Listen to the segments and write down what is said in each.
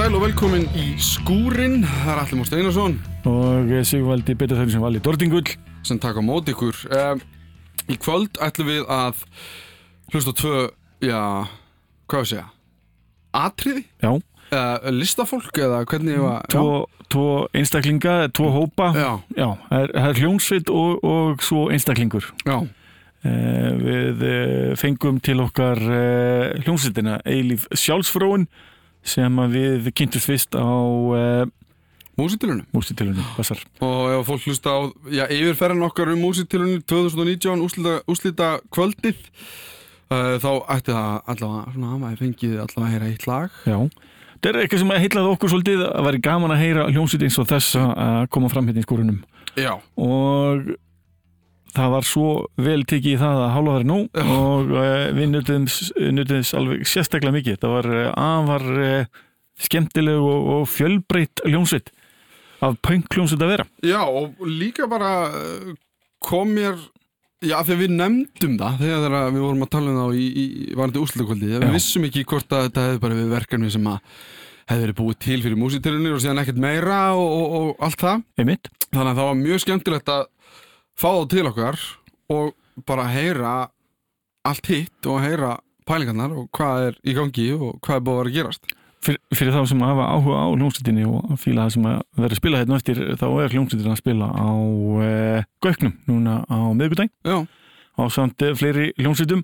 Sæl og velkomin í skúrin Það er Allimur Steinarsson. Og Sigvaldi Bittarþörn sem vali Dordingull sem taka á móti ykkur. Um, Í kvöld ætlum við að hlusta tvö, já, hvað við segja Atriði? Já, Uh, listafólk eða hvernig ég var tvo, tvo einstaklinga, tvo hópa. Já, Já, það er, það er hljónsveit og, og svo einstaklingur. Já, eh, Við eh, fengum til okkar eh, hljónsveitina Eilíf Sjálfsfróun sem við kynntumst fyrst á eh, músitilunum músitilunum Bassar Og ef fólk hlusta á, já, yfirferðan okkar um músitilunum 2019 úslita, úslita kvöldið uh, Þá ætti það allavega, svona, maður fengið allavega að heyra eitt lag. Já, þetta er eitthvað sem heilaði okkur svolítið að væri gaman að heyra hljónsveit eins og þess að koma fram hérna í skúrunum Já, og það var svo vel tekið í það að hálfa þær nú Já. og uh, við nutum þess alveg sérstaklega mikið. Það var uh, afar uh, skemmtileg og, og fjölbreytt ljónsveit af punk ljónsveit að vera. Já, og líka bara kom mér Já, þegar við nefndum það þegar við vorum að tala um það í, í, í varandi úrslutakvöldi við vissum ekki hvort að þetta hefði bara við verkefni sem að hefði verið búið til fyrir músitilunir og síðan ekkert meira og, og, og allt það. Einmitt, þannig að það var mjög skemmtilegt að fá það til okkar og bara heyra allt hitt og heyra pælingarnar og hvað er í gangi og hvað er búið að vera að gerast. Fyr, fyrir þá sem hafa áhuga á hljónsveitinni og fíla það sem að vera að spila hérna eftir þá er hljónsveitin að spila á uh, Gauknum núna á Já, á samt eh, fleiri hljónsveitum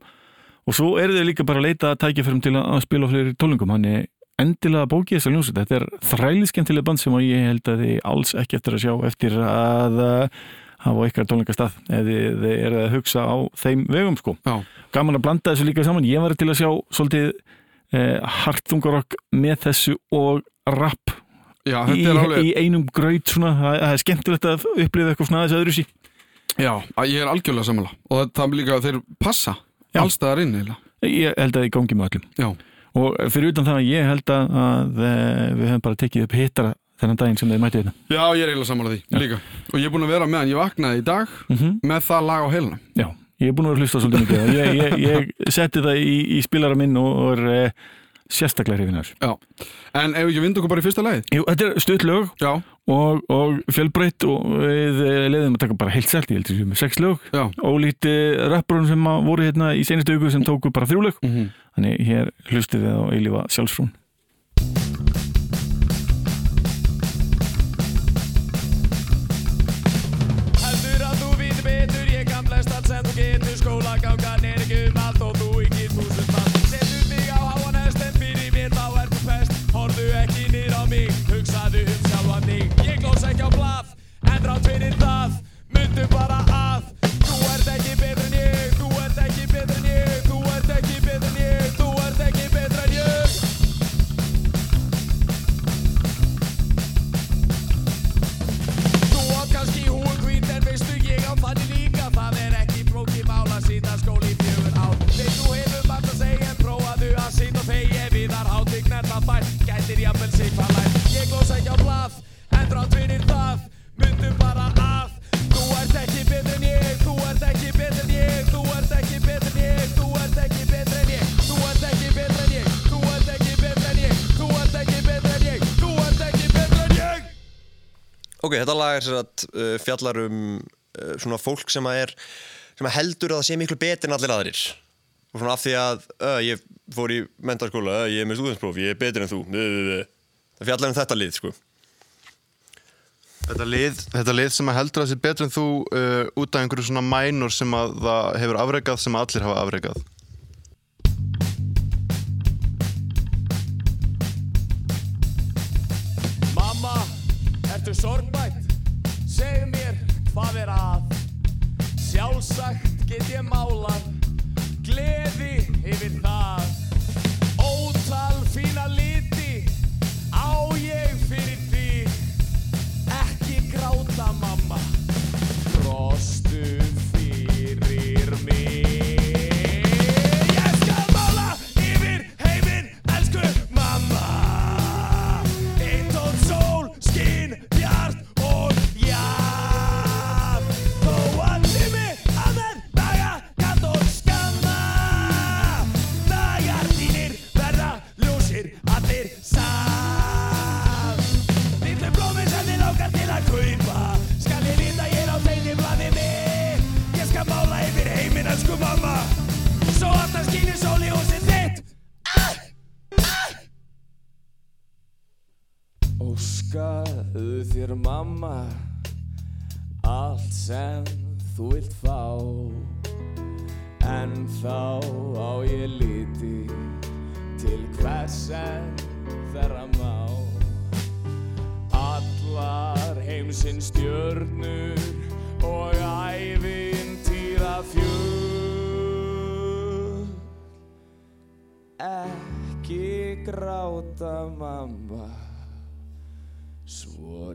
og svo eru þau líka bara að leita að tækja til að spila fleiri tólingum hann er endilega bókið þessar hljónsveit þetta er þræli skemmtileg band sem að ég held að þið alls ekki eftir að sjá eftir að uh, hafa ykkar tónleikastað ef þið, eru að hugsa á þeim vegum sko. já, gaman að blanda þessu líka saman. Ég var til að sjá svolítið eh, hartungarokk með þessu og rap já, í, er alveg í einum graut svona, það það er skemmtilegt að upplifa eitthvað svona aðeins öðru sí Já, að ég er algjörlega sammála. Og það, það er líka að þeir passa Já. allstaðar inn eiginlega. ég held að það gangi með öllum. Já, og fyrir utan það ég held að, að eh, við höfum bara tekið upp hittara þennan daginn sem þeir mæti þetta Já, ég er eiginlega sammála því líka. Og ég er búin að vera meðan ég vaknaði í dag mm með það lag á heiluna Já, ég er búin að vera hlusta svolítið mikið ég, ég, ég setti það í, í spilara minn og, og er eh, sérstaklega hrifinar Já, en ef ekki vinda okkur bara í fyrsta lagið? Jú, þetta er stutt lög Já, og, og fjölbreytt og við eh, leiðum að taka bara heilt selt, ég heldur sem sex lög. Já. Ólíti rapparun sem voru hérna í senastu auku sem tóku bara þrjú lög. Mm -hmm. þannig hér hlustið við á eilífa sjálfsfrún en rátt fyrir það Mundu bara að. Þú ert ekki betur Ok, þetta lag er að uh, fjallar um uh, svona fólk sem er sem heldur að það sé miklu betur en allir aðrir. Og svona af því að uh, ég fór í mentarskóla, ég er með stúðinspróf ég er betur en þú. Það fjallar um þetta lið, sko. Þetta lið, þetta lið sem heldur að sé betur en þú út af einhverju svona mænur sem að það hefur afregað sem allir hafa afregað. Ertu sorgbætt? Segð mér hvað er að? Sjálfsagt get ég málað Gleði yfir það. Ótal fína liti Á ég fyrir því. Ekki gráta mamma. Brostu þér mamma allt sem þú vilt fá. En þá á ég liti til hvers en þeirra má. Allar heimsins stjörnur og ævintýra fjöl ekki gráta mamma svo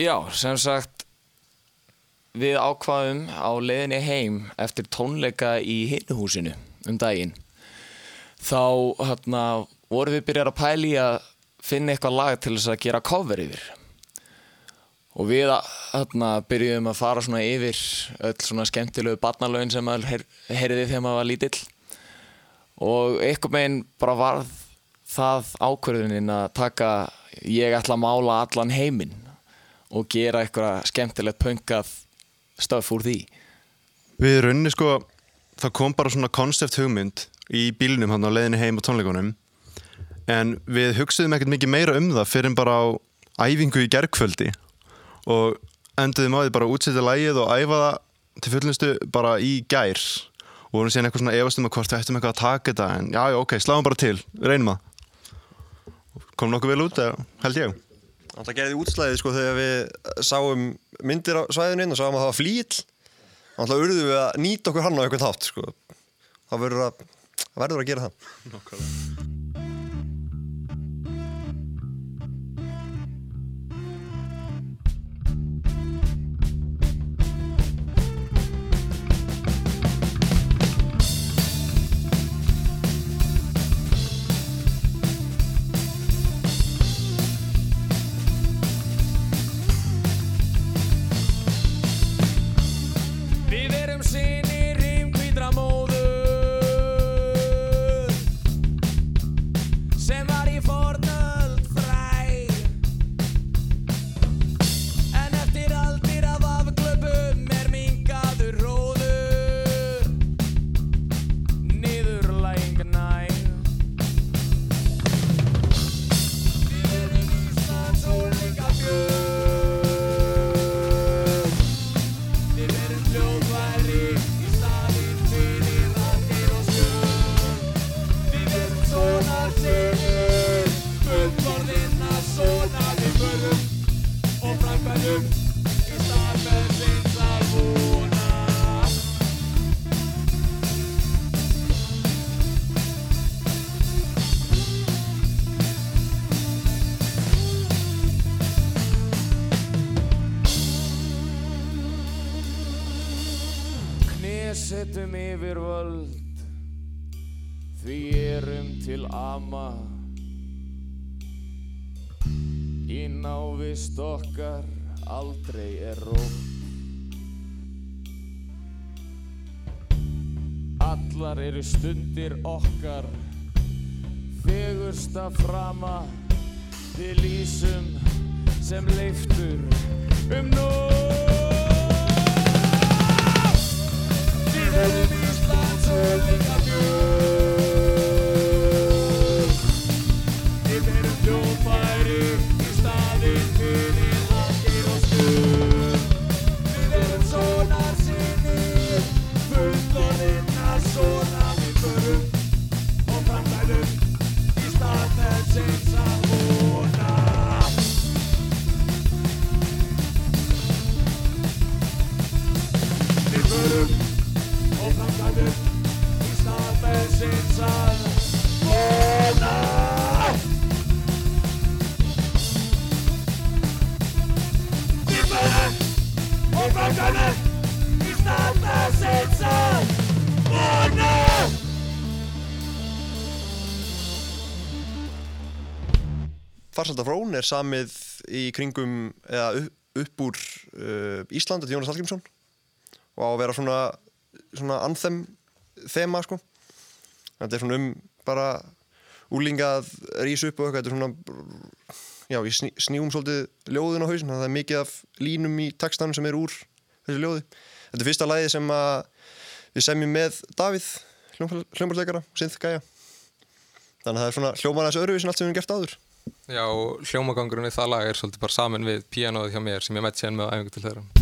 Já, sem sagt við ákvaðum á leiðinni heim eftir tónleika í hinnuhúsinu um daginn. Þá hérna, vorum við byrjar að pæli að finna eitthvað lag til þess að gera cover yfir. Og við hérna, byrjuðum að fara svona yfir öll svona skemmtilegu barnalögin sem maður heyr, heyrði þegar maður var lítill. Og einhvern veginn bara varð það ákvörðunin að taka ég ætla að mála allan heiminn og gera eitthvað skemmtilegt pöngað stöf úr því. Við rauninni sko, það kom bara svona koncept hugmynd í bílnum hann á leiðinni heim á tónleikunum en við hugsaðum ekkert mikið meira um það fyrir bara á æfingu í gergkvöldi og enduðum á því bara að útsetja lægið og æfa það til fullnustu bara í gær. Og vorum síðan eitthvað svona efast um að hvort við ættum eitthvað að taka þetta en já, já, ok, sláum bara til, reynum það. Kom nokkuð vel út, held ég Það gerði útslæðið sko þegar við sáum myndir á svæðinu inn og sáum að það var flýl Þannig að urðum við að nýta okkur hann á einhvern þátt sko. Það verður að, það verður að gera það. Við Knesettum yfir völd Því erum til ama. Í návist okkar aldrei er rótt Allar eru stundir okkar Fegursta frama. Við lýsum sem leiftur um nótt Við erum Íslands ólíka Farsaldar frón er samið í kringum eða upp, úr uh, Ísland til Jónas Hallgrímsson. Og á að vera svona, svona anthem þema sko. Þetta er svona um bara úlinga að rísa upp og eitthvað. Þetta er svona já, ég sný, snýum svolítið ljóðin á hausin það er mikið af línum í textanum sem er úr þessu ljóði. Þetta er fyrsta lagið sem að við semjum með Davíð hljómbarleikara, Synth Gaia þannig að það er svona hljóman þessu öruvísin allt sem við hefum gert áður Já, hljómagangurinn við það lag er svolítið bara saman við píanóið hjá mér sem ég mætt síðan með á æfingu til þeirra.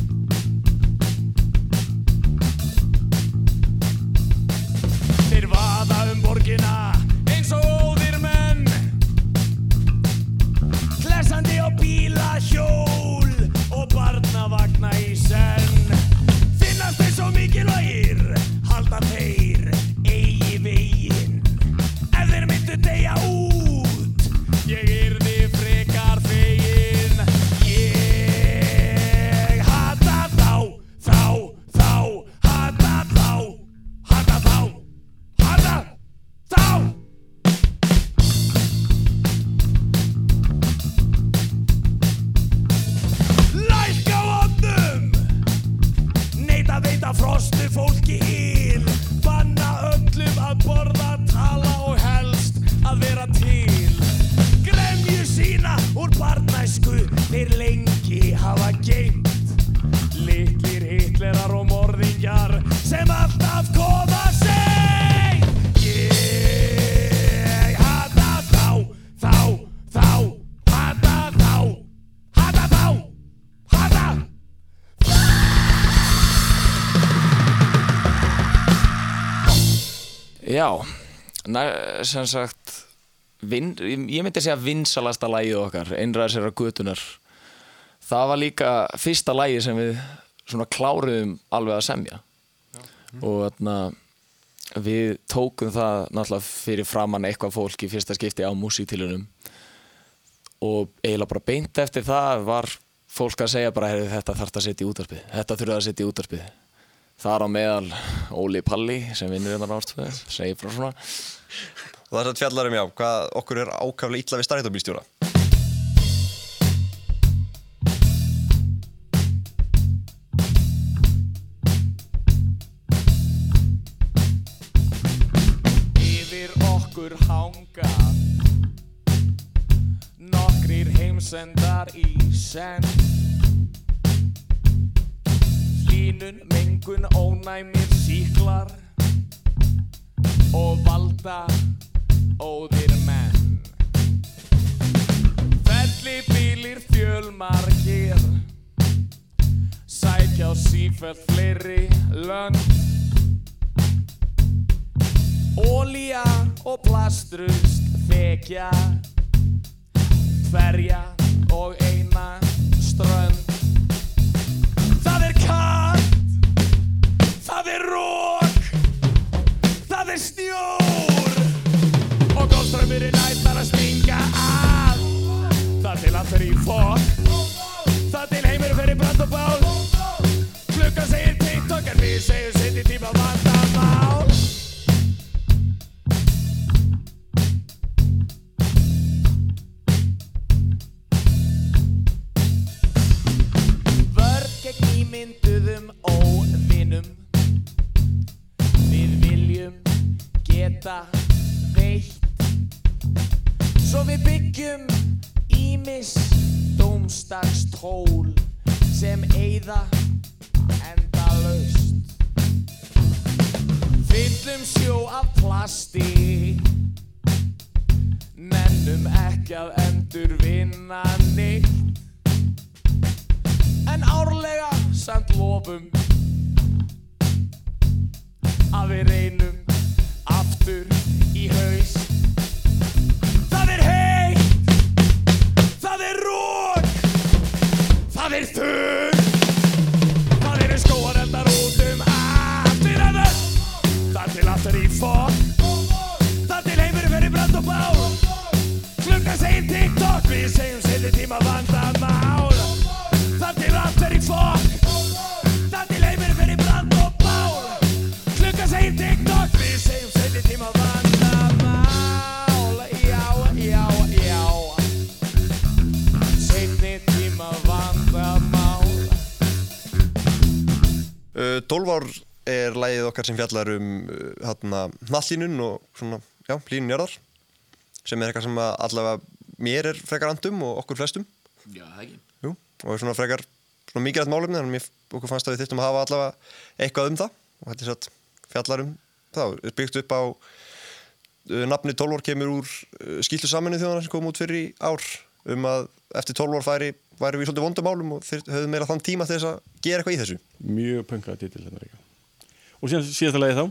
Næ, sem sagt vin, ég myndi segja vinsalasta lagið okkar, einræðar sér að gutunar það var líka fyrsta lagið sem við svona kláruðum alveg að semja. Og þarna við tókum það náttúrulega fyrir framann eitthvað fólk í fyrsta skipti á músíktilunum og eiginlega bara beint eftir það var fólk að segja bara "Heyrðu, þetta þarf að setja í útarpið þetta þurfa að setja í útarpið þar á meðal Óli Palli sem vinnur hérna náttúrulega segir frá svona. Og það er að fjallar um já, hvað okkur er ákaflega illa við strætóbílstjóra. Yfir okkur hanga Nokkrir heimsendar í senn Valda óðir menn. Felli bílir fjölmargir. Sækja á sífælt fleiri lönd. Ólía og plastrust þekja. Hverja og eina strönd. Það er kallt, það er rók, það er snjór golfströmmurinn ætlar að stinga að. Það til allt er í fokk, það til heimur fyrir brand og bál. Klukkan segir TikTok en við segjum sitt í tíma vandamál dómstagstól sem eyða endalaust. Fyllum sjó af plasti Nennum ekki að endur vinna neitt. En árlega samt lofum Að við reynum okkar sem fjallar um uh, hérna, hnallínun og svona, já, línun jarðar sem er eitthvað sem að allavega mér er frekar andum og okkur flestum. Já, það ekki. Jú, og er svona frekar svona mikilvægt málefni þannig að mér, okkur fannst að við þyrftum að hafa allavega eitthvað um það. Og þetta er satt fjallar um það, er byggt upp á uh, nafni 12 ár kemur úr uh, skýltu saminu þjóðana sem kom út fyrir í ár um að eftir 12 ár færi væri við svolítið vondumálum og þeir höfðu meira þann tíma til þess að gera eitthvað í þessu. Mjög pönkaða titil þetta líka Og síðan síðasta lagi þá?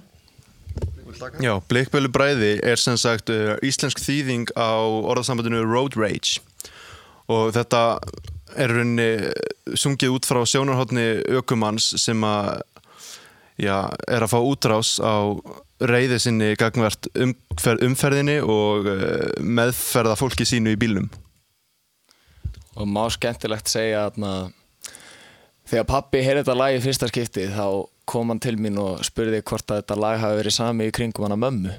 Já, Bleikbölu bræði er sem sagt uh, íslensk þýðing á orðasambandinu Road Rage. Og þetta er rauninni sungið út frá sjónarhóttni ökumanns sem að já, er að fá útrás á reyði sinni gagvert umferð, umferðinni og uh, meðferða fólki sínu í bílnum. Og má skemmtilegt segja að þegar pappi heyrði þetta lag í fyrsta skipti þá kom hann til mín og spurði hvort að þetta lag hafi verið sami í kringum hana mömmu.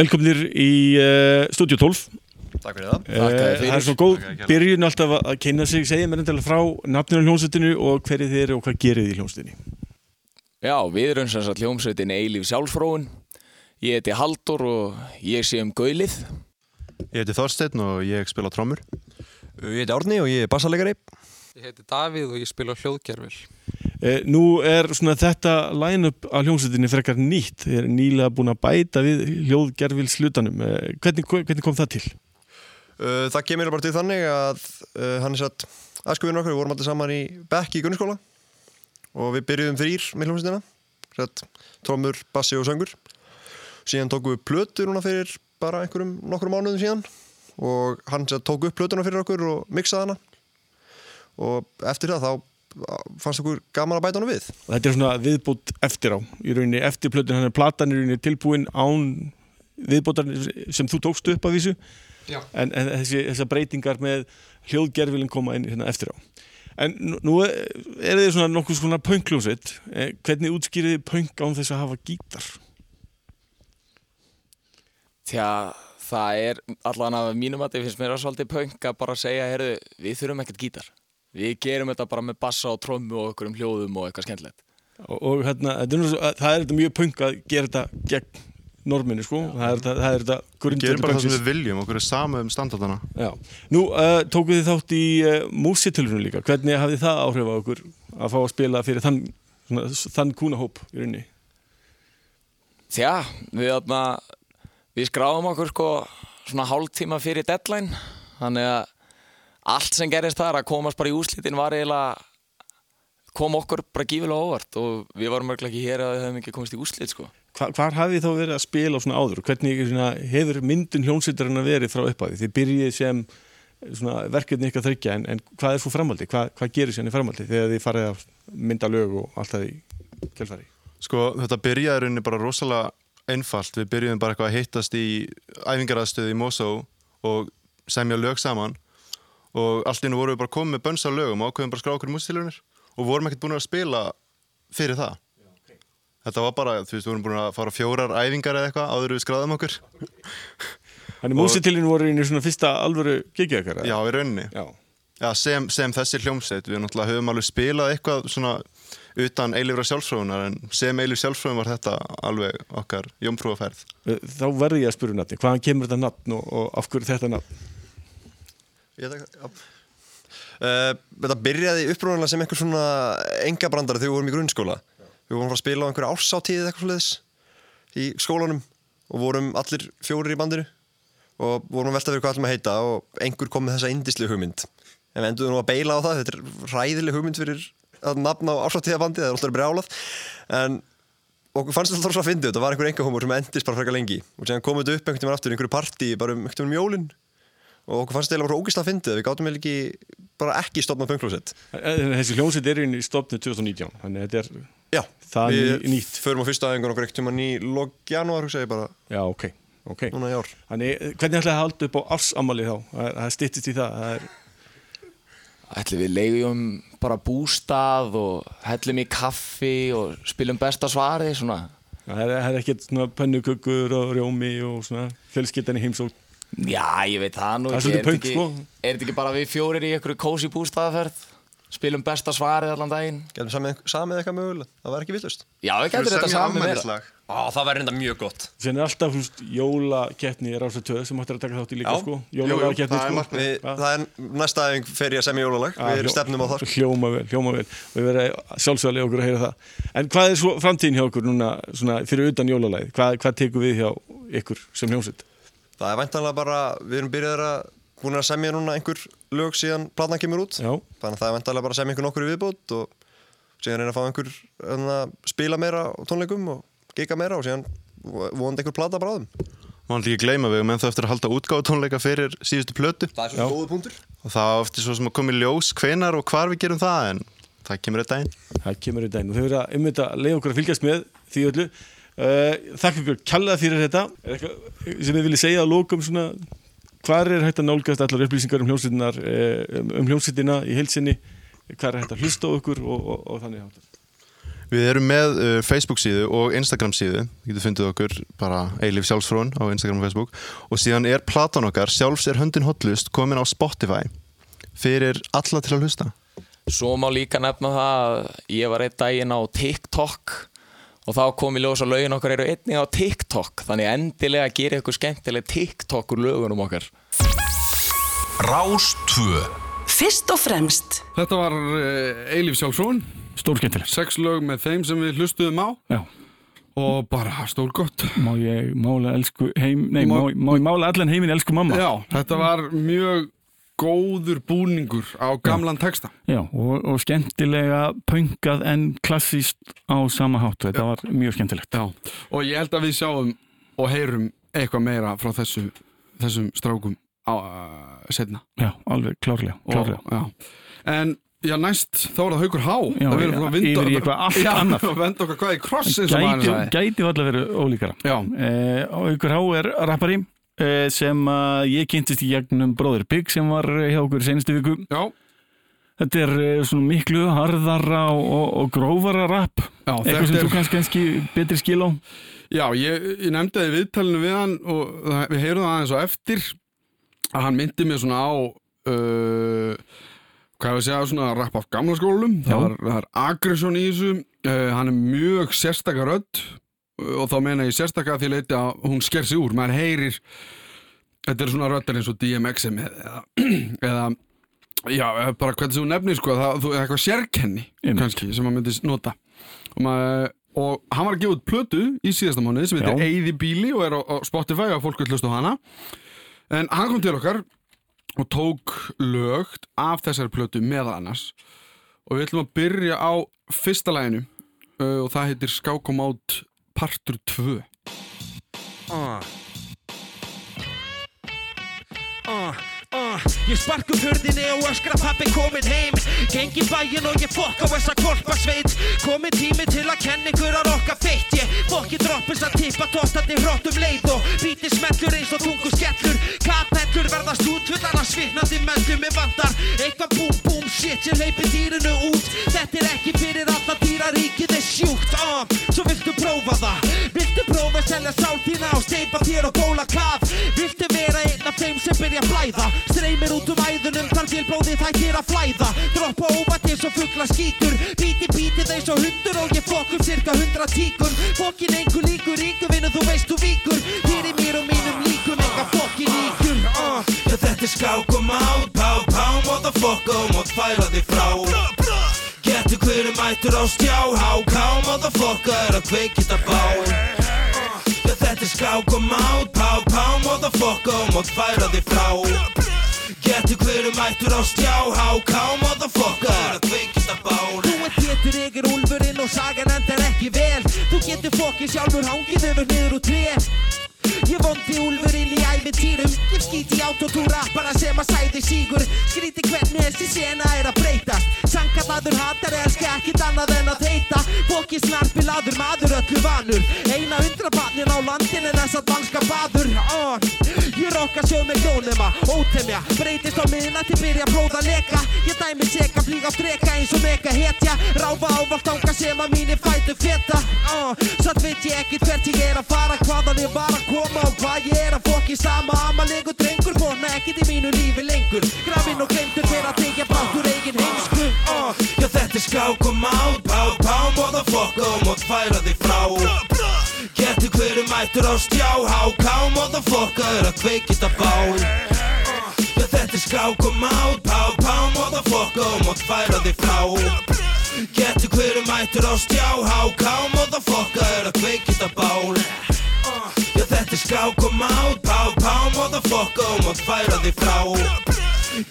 Velkomnir í uh, Studio 12 Takk fyrir það. Eh, Það er svo góð byrjun alltaf að kynna sig segja mér endilega frá nafninu á hljómsveitinu og hverju þið eru og hvað gerið þið í hljómsveitinni. Já, við erum sem sagt hljómsveitin Eilíf Sjálfsfróun. Ég heiti Haldur og ég sé um gaulið. Ég heiti Þorsteinn og ég spila trommur. Ég heiti Árni og ég er bassalegari Ég heiti Davíð og ég spila hljóðgerfil. eh, Nú er svona þetta line-up á hljómsveitinni frekar nýtt. Þið er nýlega búin að bæta við hljóðgerfils hlutanum eh, hvernig, hvernig kom það til? Uh, það kemur bara til þannig að uh, hann er satt aðskufinu okkur, við vorum alltaf saman í bekk í grunnskóla og við byrjuðum þrýr með hljómsveitina. Trómur, bassi og söngur. Síðan tókum við plötu núna fyrir bara einhverjum nokkrum mánuðum síðan og hann satt, tók upp plötuna fyrir okkur og miksaði hana og eftir það þá fannst okkur gaman að bæta hana við Og þetta er svona viðbútt eftir á í rauninni eftir plötun, hann er platan í rauninni tilbúin án viðbúttar sem þú tókst upp af þessu Já. en, en þessi, þessar breytingar með hljóðgerfilin koma inn hérna eftir á en nú, nú er þið svona nokkuð svona pönkljósitt eh, hvernig útskýrið þið pönk án þess að hafa gítar? Tja, það er allan af mínum að það finnst mér að svolítið punk að bara segja, heyrðu, við þurfum ekkert gítar. Við gerum þetta bara með bassa og trommu og okkur um hljóðum og eitthvað skemmtilegt. og, og hérna, þetta er það er þetta mjög punk að gera þetta gegn norminu sko, það er þetta, það er þetta grundvöld Gerum bara það sem við viljum, okkur er sama um standardana Já. Nú, uh, tókuð þið þátt í uh, músitilunum líka, hvernig hafði það áhrif á okkur að fá að spila fyrir þann, svona, þann kúnahóp í rauninni? Tja, við, við skráðum okkur sko svona hálftíma fyrir deadline, þannig að allt sem gerist þar að komast bara í úslitin var eiginlega kom okkur bara gífilega óvart og við varum mörglega ekki hér að við höfum ekki komist í úslit sko. Hva, hvar hafið þið þá verið að spila á svona áður? Hvernig svona, hefur myndun hljómsveitarinn að verið frá upphafi? Þið byrjið sem svona, verkefni ykkar þryggja en, en hvað er svo framaldi? Hvað, hvað gerir sérna í framaldi þegar þið farið að mynda lög og allt það í kjálfari? Sko, þetta byrjaði rauninni bara rosalega einfalt. Við byrjuðum bara eitthvað að hittast í æfingaraðstöði í Mosó og semja lög saman og allt nú vorum við bara komið með bönns á lögum og ákveðum bara að skrá okkur mústilunir og vorum ekkert búin að spila fyrir það. Þetta var bara, þú veist, við vorum búin að fara fjórar æfingar eða eitthvað áður við skráðum okkur Þannig músitilinn voru í svona fyrsta alvöru geggjækara Já, í rauninni Já. Já, sem, sem þessi hljómsveit, við náttúrulega höfum alveg spilað eitthvað svona utan eilifra sjálfsfröðunar en sem eilif sjálfsfröðun var þetta alveg okkar jómfrúaferð. Þá verði ég að spyrja um nafni, hvaðan kemur þetta nafn og, og af hverju þetta nafn? Ég ekki, já. Uh, þetta byrjaði upprúðanlega sem einhver svona engabrandari þegar við vorum í grunnskóla. Við vorum að fara að spila á einhverju ársátíð eitthvað svoleiðis í skólanum og vorum allir fjórir í bandinu og vorum að velta fyrir hvað ætlum að heita og einhver kom með þessa indislu hugmynd. En við enduðum nú að beila á það, þetta er ræðileg hugmynd fyrir að nafna á ársátíðabandi, það er alltaf brjálað. En okkur fannst alltaf að fyndi þetta var einhver engahumor sem endist bara frekar lengi og sem kom þetta upp einhvern tímann aftur í einhverju partí bara um jólin og okkur fannst þetta bara ógísla að fyndi við gátum vel ekki bara ekki stopna pönglósett Þessi hljómsveit er í stopnu 2019 þannig að þetta er, Já, Það við er nýtt. förum á fyrsta aðeingun okkur einhvern tímann í log janúar hugsa ég bara já ok, ok núna í ár Þannig, eh, hvernig ætlaði að halda upp á ársamali þá? Það, það styttist í það, það er, Ætli við leigjum bara bústað og hellum í kaffi og spilum besta svari svona. það er, það er ekkert svona pönnukökur og rjómi og svona fjölskyldan í heimsók Já, ég veit það nú Það er ekki. svolítið ekki- sko. Er þetta ekki bara við fjórir í einhverju kósi bústaðaferð? Spilum besta svarið allan daginn? Getum samið, samið eitthvað mögulega, það var ekki villust Já, við getum þetta saman vera. Á, það væri enda mjög gott Sen er alltaf húst, jólakeppni er ásett töð sem áttir að taka þátt í líka Já. sko er sko. Við. Það er næsta aðeins fer ég að semja jólalag Já, Við hljó- stefnum á það sko. Hljóma vel, hljóma vel við verðum sjálfsvæðilega okkur að heyra það En hvað er svo framtíðin hjá okkur núna svona, fyrir utan jólalæð? Hvað, hvað tekur við hjá ykkur sem hljómsveit? Það er væntanlega bara, við erum byrjaðir að búin að semja núna einhver lög síðan platan kemur út. Já, Þannig að það er væntanlega bara að semja einhver nokkur í viðbót og síðan reyna að fá einhver hérna, spila meira á tónleikum og giga meira og síðan vonandi einhver plata bráðum Má hann ekki gleyma við, menn það eftir að halda útgáðu tónleika fyrir síðustu plötu. Það er svo góðu punktur. Og það eftir svo sem að koma í ljós hvenar og hvar við gerum það en það kemur eitt daginn. það kemur í daginn. Og þau verða um þetta að leiða okkur að fylgjast með því öllu uh, Þakka ykkur kjallaða fyrir þetta. Er eitthvað sem þið viljið segja að lókum svona? Hvar er hægt að nálgast allar upplýsingar um hljómsveitina um, um hljómsveitina í heilsinni hvar er hægt að hlusta á okkur og, og, og þannig hátt Við erum með uh, Facebook síðu og Instagram síðu, þú getur fundið okkur bara Eilif Sjálfsfrón á Instagram og Facebook. Og síðan er platan okkar Sjálfs er höndin hotlust komin á Spotify. Fyrir alla til að hlusta. Svo má líka nefna það að ég var einn daginn á TikTok og þá kom í ljós að lögin okkar eru einnig á TikTok. Þannig endilega gerir ykkur skemmtileg TikTok úr lögunum okkar. Rás 2 Fyrst og fremst. Þetta var uh, Eilif Sjálfsson. Stórskemmtilegt Sex lög með þeim sem við hlustuðum á. Já, Og bara stór gott. Má ég mála elsku heim Nei, má, Má- má ég mála allan heiminn elsku mamma? Já, þetta var mjög góður búningur á gamlan texta. Já, og, og skemmtilega pöngað en klassíst á sama hátt. Þetta var mjög skemmtilegt. Já, og ég held að við sjáum og heyrum eitthvað meira frá þessu, þessum strákum á uh, setna Já, alveg klárlega, klárlega. og, já. En já, næst þá er það haukur há. Já, Það verður að vinda yfir eitthvað allt já, annað. og venda okkar hvað í kross Gæti, gæti alltaf verið ólíkara. Já, eh, og ykkur há er rappari. eh, sem að ég kynntist í gegnum Bróður Bygg sem var eh, hjá okkur senastu viku. Já, Þetta er eh, svona miklu harðara og, og, og grófara rapp já eitthvað sem þetta þú er kannski, kannski betri skil á. Já, ég, ég nefndi það í viðtalinu við hann og það, við heyrum það aðeins á eftir að hann myndi mér svona á uh, hvað ég að segja, svona rapp af gamla skólum. Það er, er aggression í þessu. Uh, hann er mjög sérstakar uh, og þá meina ég sérstakar að því leiti að hún sker sig úr, maður heyrir þetta er svona röddar eins og DMX með eða, eða já, bara hvernig þú nefnir sko, það, þú, eitthvað sérkenni kannski sem maður myndi nota. Og, maður, og hann var að gefa út plötu í síðasta mánuði sem heitir. Eyði bíli og er á, á Spotify og fólk vil hlusta á hana. En hann kom til okkar og tók lögt af þessari plötu meðal annars. Og við ætlum að byrja á fyrsta læginu uh, og það heitir Skák og Mát partur 2 Uh. Uh, ég spark upp hurðinni og öskra pappi komin heim. Geng í bæinn og ég fokk á þessa kvolpasveit Komin tími til að kenna ykkur að rokka feitt Ég fokki droppins að tippa tóttandi hróttum leið Og bíti smellur eins og tungu skellur. Kapellur verða stútfullar af svitnandi möndum Mér vantar. Eitthvað búm búm shit Ég hleypi dýrinu út. Þetta er ekki fyrir alla dýraríkið er sjúkt. Uh, Svo viltu prófa það? Viltu prófa að selja sál þína og steipa þér og bóla kaf? Viltu vera byrja að blæða? Streymir út um æðunum þar til blóðið hættir að flæða. Droppa óvært eins og fuggla skítur. Bíti bíti þeir svo hundur og ég fokk um cirka hundra tíkur. Fokkin einhver líkur ríkur vinnu þú veist þú víkur. Hér í mér og mínum líkum enga fokkin líkur. Uh. Þetta er skák og mát. Pá pá motherfucker og mátt færa þig frá. Getur hverju mættur á stjá. Háká motherfucker er að kveikita báin Já þetta er skák og mát. Pá pá motherfucker og mátt færa þig frá Getur hverju mættur á stjá Háká motherfucker? Er að kveikita báin Þú ert getur ykkur úlfurinn og sagan endar ekki vel. Þú getur fokkið sjálfur hangið yfir niður úr tré. Ég vondi úlfurinn í ævintýrum Ég skýti í autotúra bara sem að sæði sígur. Skríti hvernig þessi sena er að breytast. Sankallaður hattar elska ekkit annað en að heita. Fokki snarpilaður maður öllu vanur. Eina undrabarnin á landin en þess að vanska baður. Oh. Rokka sjöð með hljónema, ótemja Breytist á miðna til byrja að próða leka Ég dæmi seka, flíga á streka eins og mega hetja Ráfa ávalt ánga sem að mínir fætu feta oh. Satt veit ég ekkit hvert ég er að fara Hvaðan ég var að koma og hvað ég er að fokki sama Amalegur drengur, kona ekkit í mínu lífi lengur Grafinn og glemtur fyrir að tegja brátt úr eigin heimsku oh. Já þetta er skák og mát, pá pá motherfucker og mátt færa þig frá Getur mættur á stjá, háká motherfucker er að kveikita báin Já þetta er skák og mát, pá pá motherfucker og mátt færa þig frá. Getur hverju mættur á stjá, háká motherfucker er að kveikita báin Já þetta er skák og mát, pá pá motherfucker og mátt færa þig frá.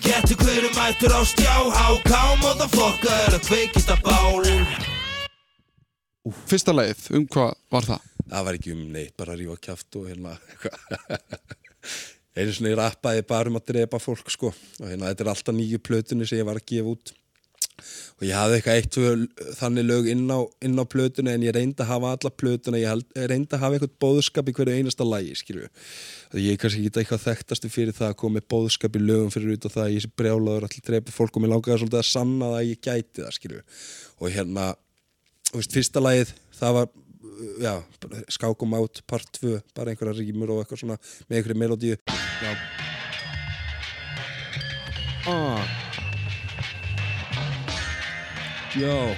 Getur hverju mættur á stjá, háká motherfucker er að kveikita báin Fyrsta lagið, um hvað var það? Það var ekki um neitt, bara að rífa kjáft og hérna einu svona ég rappaði bara um að drepa fólk sko. Og hérna þetta er alltaf nýju plötunni sem ég var að gefa út. Og ég hafði eitthvað eitt þannig lög inn á, inn á plötunni en ég reyndi að hafa alla plötuna. Ég, reyndi að hafa eitthvað bóðskap í hverju einasta lagi skilju ég kannski ekki eitthvað þekktastu fyrir það að koma með bóðskap í lögum fyrir út og það að ég sé brjálaður allir drepa fólk og mér langaði svolítið að sanna það að ég gæti það skilju og hérna veist, fyrsta lagið það var já, skákum át part 2, bara einhverja rímur og eitthvað svona með einhverju melodíu já, Ah. Já.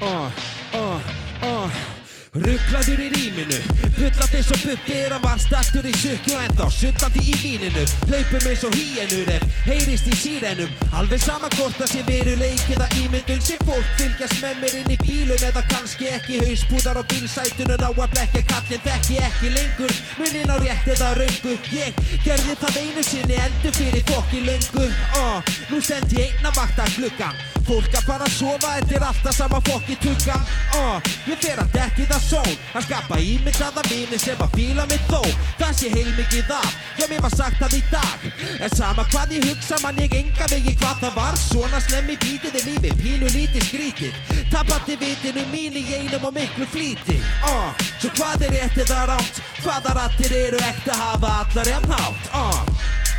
uh, uh, uh. Rugglaður í rýminu Bullast eins og er að var staktur í sukku En þá suttandi í víninu. Hlaupum eins og hýjenur ef heyrist í sírenum Alveg sama hvort það sé veruleik eða ímyndun Sem fólk fylgjast með mér inn í bílum Eða kannski ekki hauspúðar á bílsætunum. Á að blekja kallin þekki ekki lengur Munin á rétt eða röngu. Ég gerði það einu sinni endur fyrir fokki löngu. Uh, Nú sendi ég einna vakta gluggan Fólk að fara að sofa, þetta er alltaf sama fokki tuggan. Uh, Ég fer að dekki það són Að skapa ímyndaða vini sem að fíla mig þó. Það sé heilmikið af, já mér var sagt það í dag. En sama hvað ég hugsa man ég enga vegi hvað það var. Svona slemmi bítið í lífi, pínu lítið skrítið. Tapandi vitinu mín í einum og miklu flýti. Uh, Svo hvað er rétt eða rátt Hvaða rattir eru ekta hafa allar jafn hátt? Uh,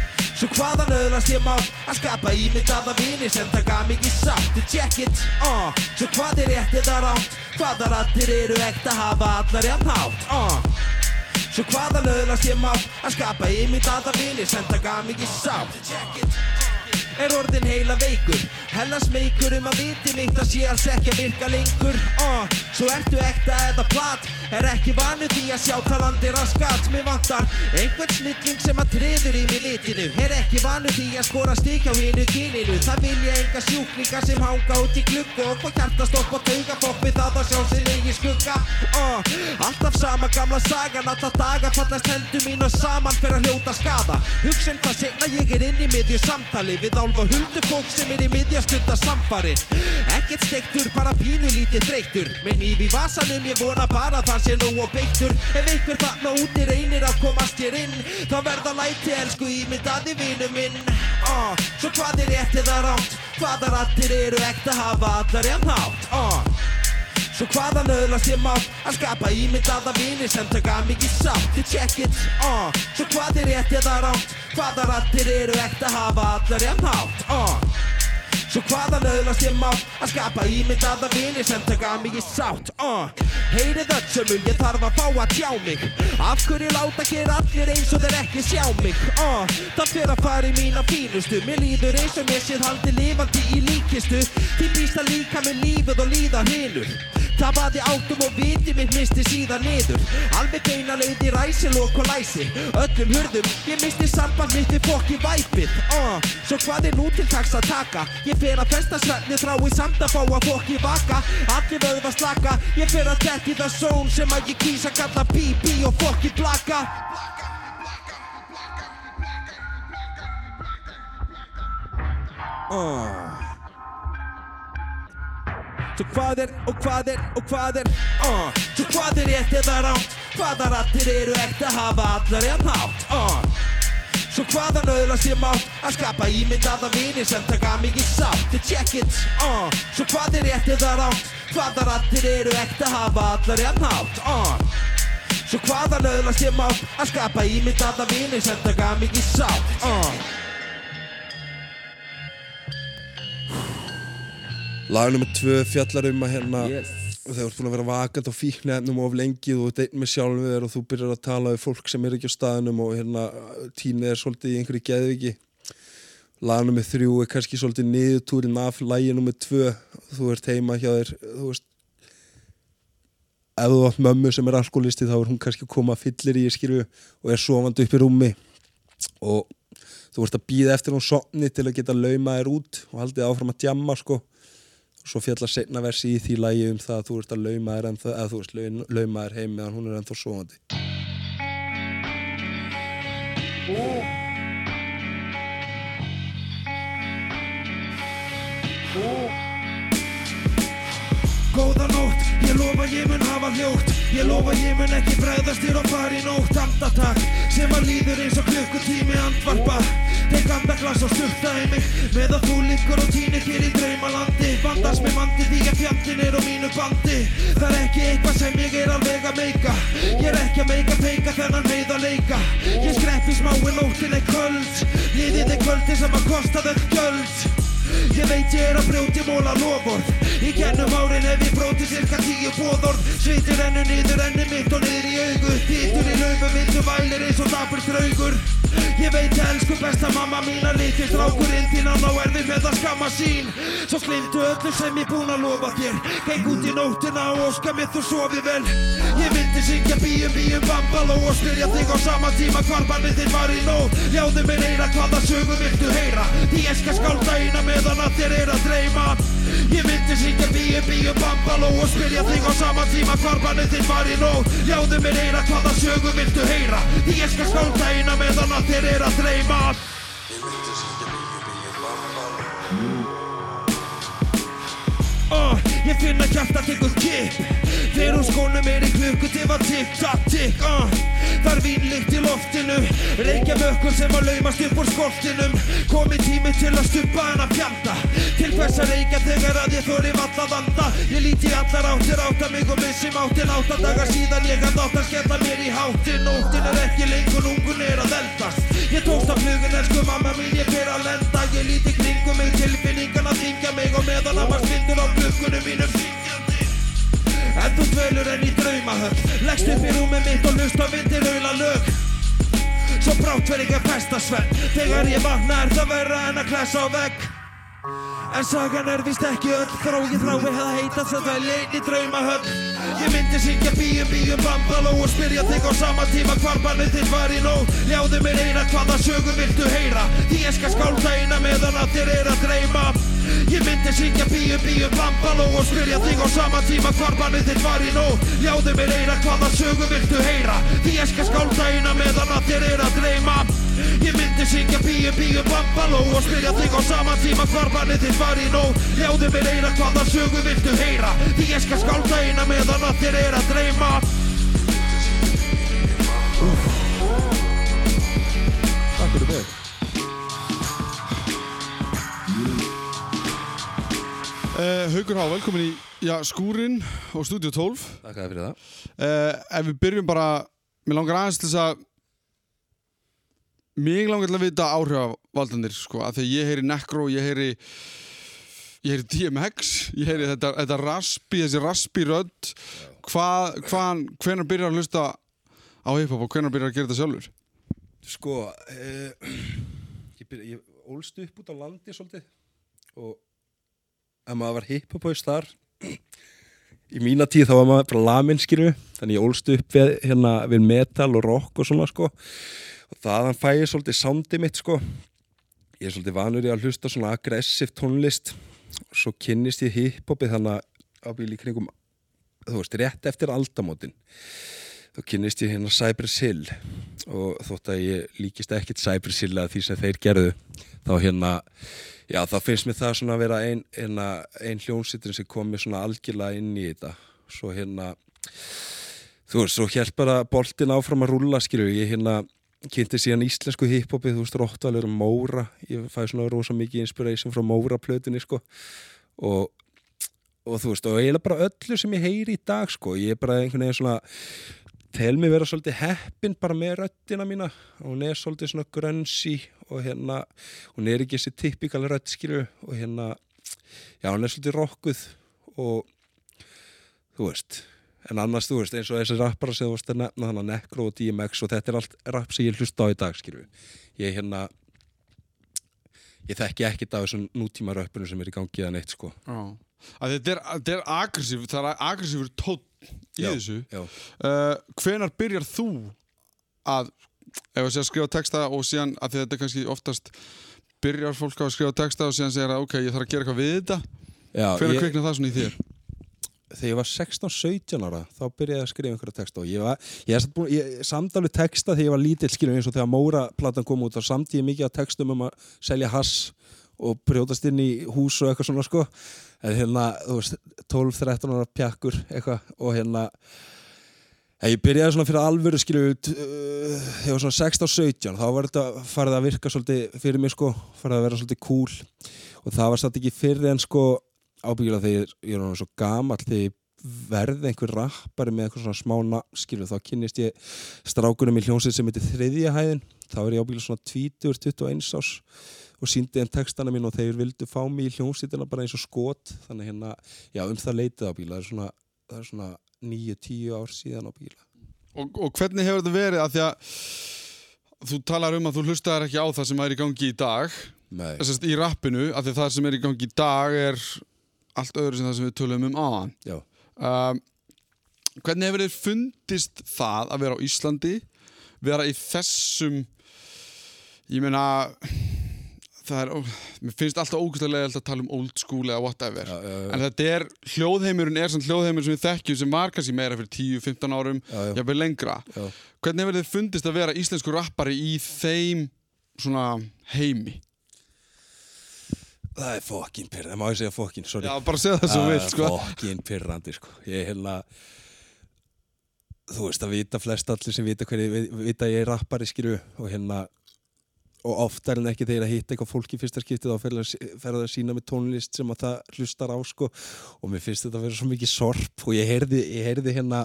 Svo hvaðan öðlast ég mátt að skapa ímyndaða vini sem taka mig í sátt? Check it, uh, svo hvað er rétt eða rátt Hvaða rattir eru ekta hafa allar jafn hátt? Uh, Svo hvaðan öðlast ég mátt að skapa ímyndaða vini sem taka mig í sátt? Check it, er orðin heila veikur Hellas meikur um að viti mitt að sé alls ekki að virka lengur. Uh, Svo ertu ekta eða plat? Er ekki vanu því að sjá talandi raskat Mér vantar einhvern snilling sem að treður í mig litinu. Er ekki vanu því að skora stík á hinu kyninu? Það vilja enga sjúklinga sem hanga út í gluggu Og hvað hjartastopp og tauga. Fokk við það að sjá sin eigi skugga. Uh, Alltaf sama gamla sagan Alltaf daga fallast hendur mín og saman fyrir að hljóta skada Hugsa um það segna ég er inn í miðju samtali Við álfa huldu fólk sem er í miðja stunda samfari Ekkert steiktur, bara pínu lítið þreyttur. Með nýf í vasanum ég vona bara að það sé nú og beittur. Ef einhver þarna úti reynir að komast hér inn Þá verða læti elsku ímyndaði vinu minn. Uh, Svo hvað er rétt eða rátt Hvaða rattir eru ekta hafa allar jafn hátt? Uh, Svo hvaðan öðlast ég mátt að skapa ímyndaða vini sem taka í sátt? Ég check it, uh, svo hvað er rétt eða rátt Hvaða rattir eru ekta hafa allar jafn hátt? Uh, Svo hvaðan öðlast ég mátt að skapa ímyndaða vini sem taka mig í sátt uh. Heyrið öll sem mun ég þarf að fá að tjá mig Af hverju láta hér allir eins og þeir ekki sjá mig uh. Það fyrir að fara í mína fínustu Mér líður eins og mér séð haldi lifandi í líkistu Því býst að líka með lífið og líða hinur Tapaði áttum og viti mitt misti síðan niður. Alveg beina leið í ræsilok og læsi. Öllum hurðum, ég misti samband mitt við fokki væpið. Uh, Svo hvað er nú til taks að taka? Ég fer að festa svefni þrái samt að fá að fokki vaka. Allir vöðva slaka, ég fer að detti það zone Sem að ég kýsa kalla BB og fokki blaka. Uh. Svo hvað er og hvað er og hvað er uh. Svo hvað er rétt eða rátt Hvaða rattir eru ekta hafa allar jafn hátt uh. Svo hvaðan öðlast ég mátt að skapa ímyndaða vini sem taka í sátt Þið check it, uh. Svo hvað er rétt eða rátt Hvaða rattir eru ekta hafa allar jafn hátt uh. Svo hvaðan öðlast ég mátt að skapa ímyndaða vini sem taka í sátt uh. Lag nummer tvö fjallar um að hérna og þegar þú ert búin að vera vakant á fíknefnum of lengi og þú ert einn með sjálfum þér og þú byrjar að tala við fólk sem er ekki á staðinum og hérna tímið er svolítið í einhverju geðviki Lag nummer þrjú er kannski svolítið niðurtúrin af lagi nummer tvö. Þú ert heima hjá þér þú veist ef þú átt mömmu sem er alkoholisti þá er hún kannski að koma fyllir í skilju og er sofandi upp í rúmi. Og þú ert að býða eftir hún sopni til að geta lauma þér út og haldið áfram að djamma sko svo fjallar setna versi í því lægi um það að þú ert að lauma þér heim meðan hún er ennþá sofandi ég mun hafa hljótt. Ég lofa ég mun ekki bregðast þér og fara í nótt. Andatak sem að líður eins og klukkutími andvarpa. Tek andaglas og stutta í mig. Með að þú liggur og týnir þér í draumalandi. Vandast með mandi því að fjandinn er á mínu bandi. Það er ekki eitthvað sem ég er alveg að meika. Ég er ekki að meika peika þennan meið að leika. Ég skrepp í smái nóttin er köld Liðið er kvöldi sem að kosta þau gjöld Ég veit ég er að brjóti móla loford Í kennum árin hef ég bróti cirka tíu bóðord Svitir ennu niður enni mitt og niður í augu. Þýttur í laufu vildu vælir eins og dapur draugur Ég veit ég elsku besta mamma mín að litir strákurinn þín á erfið með að skamma sín. Svo glimtu öllu sem ég búin að lofa þér. Geng út í nóttina og óska mér þú sofi vel. Ég vildi syngja bíum bíum bambaló og spyrja þig á sama tíma hvar bannið þinn var í nót Ljáðu mér eira hvaða sögu viltu heyra. Því ég skal skálda eina meðan að þér er að dreyma. Ég vildi syngja bíum bíum bambaló og spyrja þig á sama tíma hvar bannið þinn var í nót Ljáðu mér eira hvaða sögu viltu heyra. Því ég skal skálda eina meðan að þér er að dreyma. Uh, ég finn að hjarta tekur kipp Þegar úr skónum er í klukku til að tikk, takk, tikk uh, Það er vínlykt í loftinu. Reykja mökkur sem að laumast upp úr skoltinum. Komið tími til að stuppa en að fjanda. Til hvers að reykja þegar að ég þóri valla vanda? Ég líti allar áttir átta mig og missi máttinn Átta dagar síðan ég hann átt að skella mér í hátinn. Nóttin er ekki lengur, ungun er að eldast. Ég tókst af flugun, elsku mamma mín, ég fer að lenda. Ég líti kringum mig, tilfinningarna þingja mig Og meðan að maður spindur á klukkunum mínum En þú dvelur enn í draumahöll Leggst upp í rúmið mitt og hlust á vindir auðla lög. Svo brátt fer ég að festa svell Þegar ég vakna er það verra en að klessa á vegg. En sagan er vist ekki öll. Þró ég þrái hefða heita svo dvelja einn í draumahöll Ég myndi syngja bíum bíum bambaló Og spyrja þig á sama tíma hvar bannið þitt var í nóg Ljáðu mér eina hvaða sögu viltu heyra? Því ég skal skálda eina meðan að þér er að dreyma Ég myndi syngja bíum bíum bambaló Og spyrja þig á sama tíma hvar bannið þitt var í nóg Ljáðu mér eina hvaða sögu viltu heyra. Því ég skal skálda eina meðan að þér er að dreyma. Ég myndi syngja bíum bíum bambaló Og spyrja þig á sama tíma hvar bannið þitt var í nóg Ljáðu mér eina hvaða sögu viltu heyra. Því ég skal skálda eina meðan að þér er að dreyma Uh, Haukur Há, velkomin í já, skúrin og Studio 12 Takk fyrir það. Uh, Ef við byrjum bara Mér langar aðeins til þess að Mér langar til að vita áhrifavaldanir sko, að því að ég heyri Necro, ég heyri ég heyri DMX ég heyri þetta, þetta raspi, þessi raspi rödd. Hvað, hvaðan, hvenar byrjar að hlusta á hiphop og hvenar byrjar að gera þetta sjálfur? Sko, eh, ég, byrja, ég ólst upp út á landi svolítið og ef maður var hiphophaust þar. Í mína tíð þá var maður bara lamin skilju þannig ég ólst upp við, hérna, við metal og rock og svona sko. Og þaðan fæ ég svolítið soundið mitt sko. Ég er svolítið vanur í að hlusta svona aggressiv tónlist. Og svo kynnist ég hiphopið þannig að í kringum þú veist, rétt eftir aldamótin. Þá kynnist ég hérna Cypress Hill. Og þótt að ég líkist ekkit Cypress Hill að því sem þeir gerðu þá hérna, já þá finnst mér það svona að vera ein, hérna, ein hljónsitrin sem kom mér svona algjörlega inn í þetta. Svo hérna þú veist, svo hjælt bara boltin áfram að rúlla skilju, ég hérna kynnti síðan íslensku hiphopið, þú veist, Rottvalur og Móra, ég fæ svona rosa mikið inspiration frá Móra plötunni sko. Og og þú veist, og eiginlega bara öllu sem ég heyri í dag sko, ég er bara einhvern veginn svona tel mig vera svolítið heppin bara með röddina mína. Hún er svolítið svona grönsi og hérna, hún er ekki þessi typikal rödd skilju og hérna já, hún er svolítið rockuð og þú veist en annars, þú veist, eins og þessi rappara sem þú veist að nefna þannig, Necro og DMX og þetta er allt rapp sem ég hlusta á í dag skilju ég hérna ég þekki ekkit af þessum nútíma röppunum sem er í gangi eða neitt sko. Já. Að þetta er, þetta er aggressív, það er aggressífur tótt í Já, þessu. já. Uh, hvenar byrjar þú að, ef að skrifa texta og síðan, að þetta er kannski oftast byrjar fólk á að skrifa texta og síðan segir að ok, ég þarf að gera eitthvað við þetta. Já, Hvenar ég- kviknar það svona í þér? þegar ég var 16-17 ára þá byrjaði ég að skrifa einhverja texta og ég, var, ég, er búinn- ég samdalvi texta þegar ég var lítill skilur eins og þegar Móra platan kom út þá samt ég mikið af textum um að selja hass og brjótast inn í hús og eitthvað svona sko. En hérna, þú veist, 12-13 ára pjakkur eitthvað og hérna en ég byrjaði svona fyrir alvöru skilur uh, ég var svona 16-17 þá var þetta farið að virka svolítið fyrir mig sko, farið að vera svolítið cool. Og það var satt ekki fyrir en sko ábyggilega þegar ég, er orðinn svo gamall þegar verði einhver rappari með eitthvað svona smá skilur, þá kynnist ég strákunum í hljónsið sem heitir þriðja hæðin þá er ég ábyggilega svona 20, 21 ás og síndi en textana mín og þeir vildu fá mig í hljónsitina bara eins og skot. Þannig hérna, já um það leitið ábyggilega það er það er svona 9-10 ár síðan ábyggilega Og, og hvernig hefur þetta verið? Að því að þú talar um að þú hlustaðar ekki á það sem er í gangi í dag. Þessast, í rappinu, af því það sem er í gangi í dag er allt öðru sem það sem við tölum um áðan. Já. um, Hvernig hefur þið fundist það að vera á Íslandi vera í þessum ég meina það er, mér finnst alltaf ógustlega að tala um old school eða whatever Já, já, já. en þetta er, hljóðheimurinn er sem hljóðheimur sem við þekkjum sem var kannski meira fyrir 10-15 árum, Já, já. jafnvel lengra Já. hvernig hefur þið fundist að vera íslensku rappari í þeim svona heimi Það er fokkin pyrrandi, má ég segja fokkin, sorry Já, bara segja það svo vilt, sko. Það er fokkin pyrrandi, sko Ég er hérna Þú veist að vita flest allir sem vita hverju vi- vita að ég er rappari, skilju og hérna og oftar en ekki þegar að hitta eitthvað fólk í fyrsta skipti þá fer það að sína með tónlist sem að það hlustar á sko. Og mér finnst þetta að vera svo mikið sorp. Og ég heyrði, ég heyrði hérna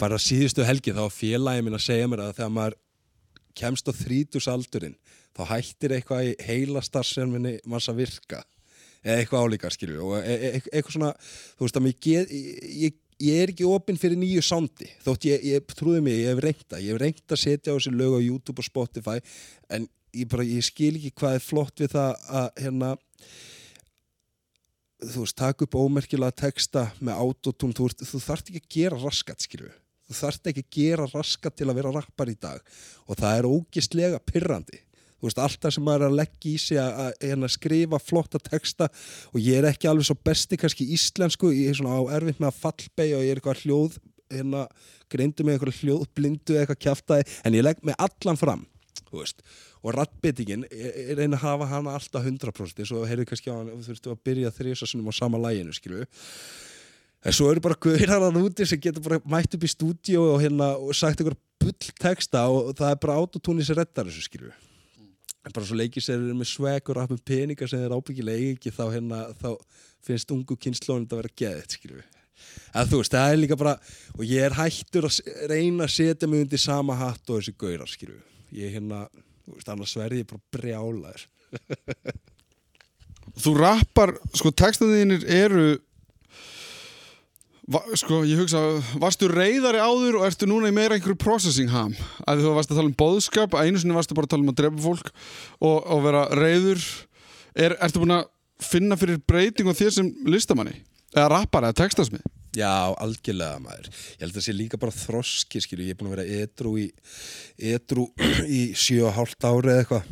bara síðustu helgi þá félagi minn að segja mér að þegar maður kemst á þrítusaldurinn þá hættir eitthvað í heila starfsefninni manns að virka. Eða eitthvað álíka skilju og e e eitthvað svona þú veist að mér get, ég, ég er ekki opinn fyrir nýju sándi þótt ég, ég trúði mig, ég hef reynda ég hef reynda að setja á þessi lög á YouTube og Spotify en ég bara, ég skil ekki hvað er flott við það að hérna þú veist, taka upp ómerkilega texta með autotune, þú, þú þarft ekki að gera raskat, skilju þú þarft ekki að gera raskat til að vera rappar í dag. Og það er ógislega pirrandi þú veist, alltaf sem maður er að leggja í sig að, að, hérna, skrifa flotta texta og ég er ekki alveg svo besti kannski íslensku, ég er svona á erfitt með að fallbeigja og ég er eitthvað hljóð hérna, greindu með eitthvað hljóð blindu eitthvað kjaftaði, en ég legg mig allan fram veist, og rattbyttingin ég reyna að hafa hana alltaf 100% eins og heyrðu kannski á hann, þú þurftu að byrja þrísasunum á sama læginu, skilju en svo eru bara guðrar að úti sem getur bara mætt upp í stúdíu og, hérna, og sagt einhver bull texta og það er bara autotúni sem reddar þessu, skilju bara svo leikir sér með swag og rappum peninga sem þeir ábyggilega ekki þá, hérna, þá finnst ungu kynnslónin að vera geðið, skilju að þú veist, það er líka bara og ég er hættur að reyna að setja mig undir sama hatt og þessi gaurar, skilju ég hérna, þú veist, annars verði ég bara brjálaður. Þú rappar, sko, textaðinir eru va, sko, ég hugsa, varstu reyðari áður og ertu núna í meira einhverju processing ham að þú varst að tala um boðskap að einu sinni varstu bara að tala um að drepa fólk og, og vera reyður er, ertu búin að finna fyrir breyting á þér sem listamanni eða rappar eða textasmið Já, algjörlega maður. Ég held að það sé líka bara þroski, skilju. Ég er búin að vera edru í, edru í sjö og hálft ári eða eitthvað.